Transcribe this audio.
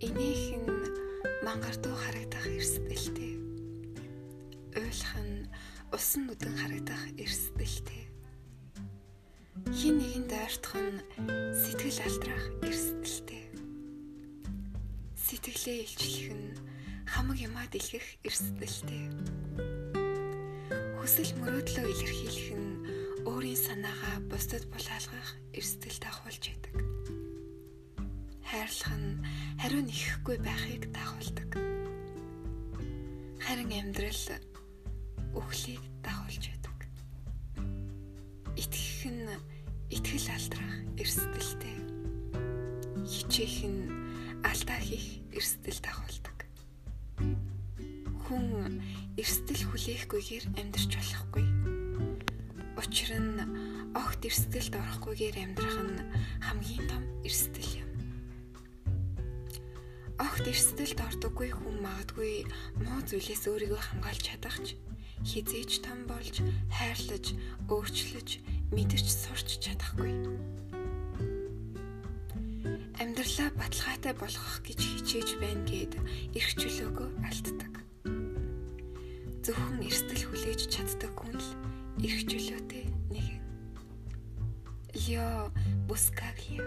энийх нь мангартуу харагдах эрсдэлтэй. Уйлах нь усан нүдэн харагдах эрсдэлтэй. Хин нэгэнд ойртох нь сэтгэл алдрах эрсдэлтэй. Сэтгэлээ илчлэх нь хамаг юмаа дэлгэх эрсдэлтэй. Хүсэл мөрөөдлөө илэрхийлэх нь өөрийн санаагаа бусдад булаалгах эрсдэлд ахуулж байдаг. Хайрлах нь хариу нэхэхгүй байхыг дагуулдаг. Харин амьдрал үхлийг дагуулж байдаг. Итгэх нь итгэл алдрах эрсдэлтэй. Хичээх нь алдаа хийх эрсдэл дагуулдаг. Хүн эрсдэл хүлээхгүйгээр амьдрч болохгүй. Учир нь огт эрсдэлд орохгүйгээр амьдрах нь хамгийн Огт эрсдэлд ордоггүй хүн магадгүй муу зүйлээс өөрийгөө хамгаалж чадахч хизээч том болж хайрлаж, өөрчлөж, мэдэрч сурч чадахгүй. Амьдралаа баталгаатай болгох гэж хичээж байна гэд эрх чөлөөгөө алддаг. Зөвхөн эрсдэл хүлээж чаддаг хүн л эрх чөлөөтэй нэг. Лео Бускаглиа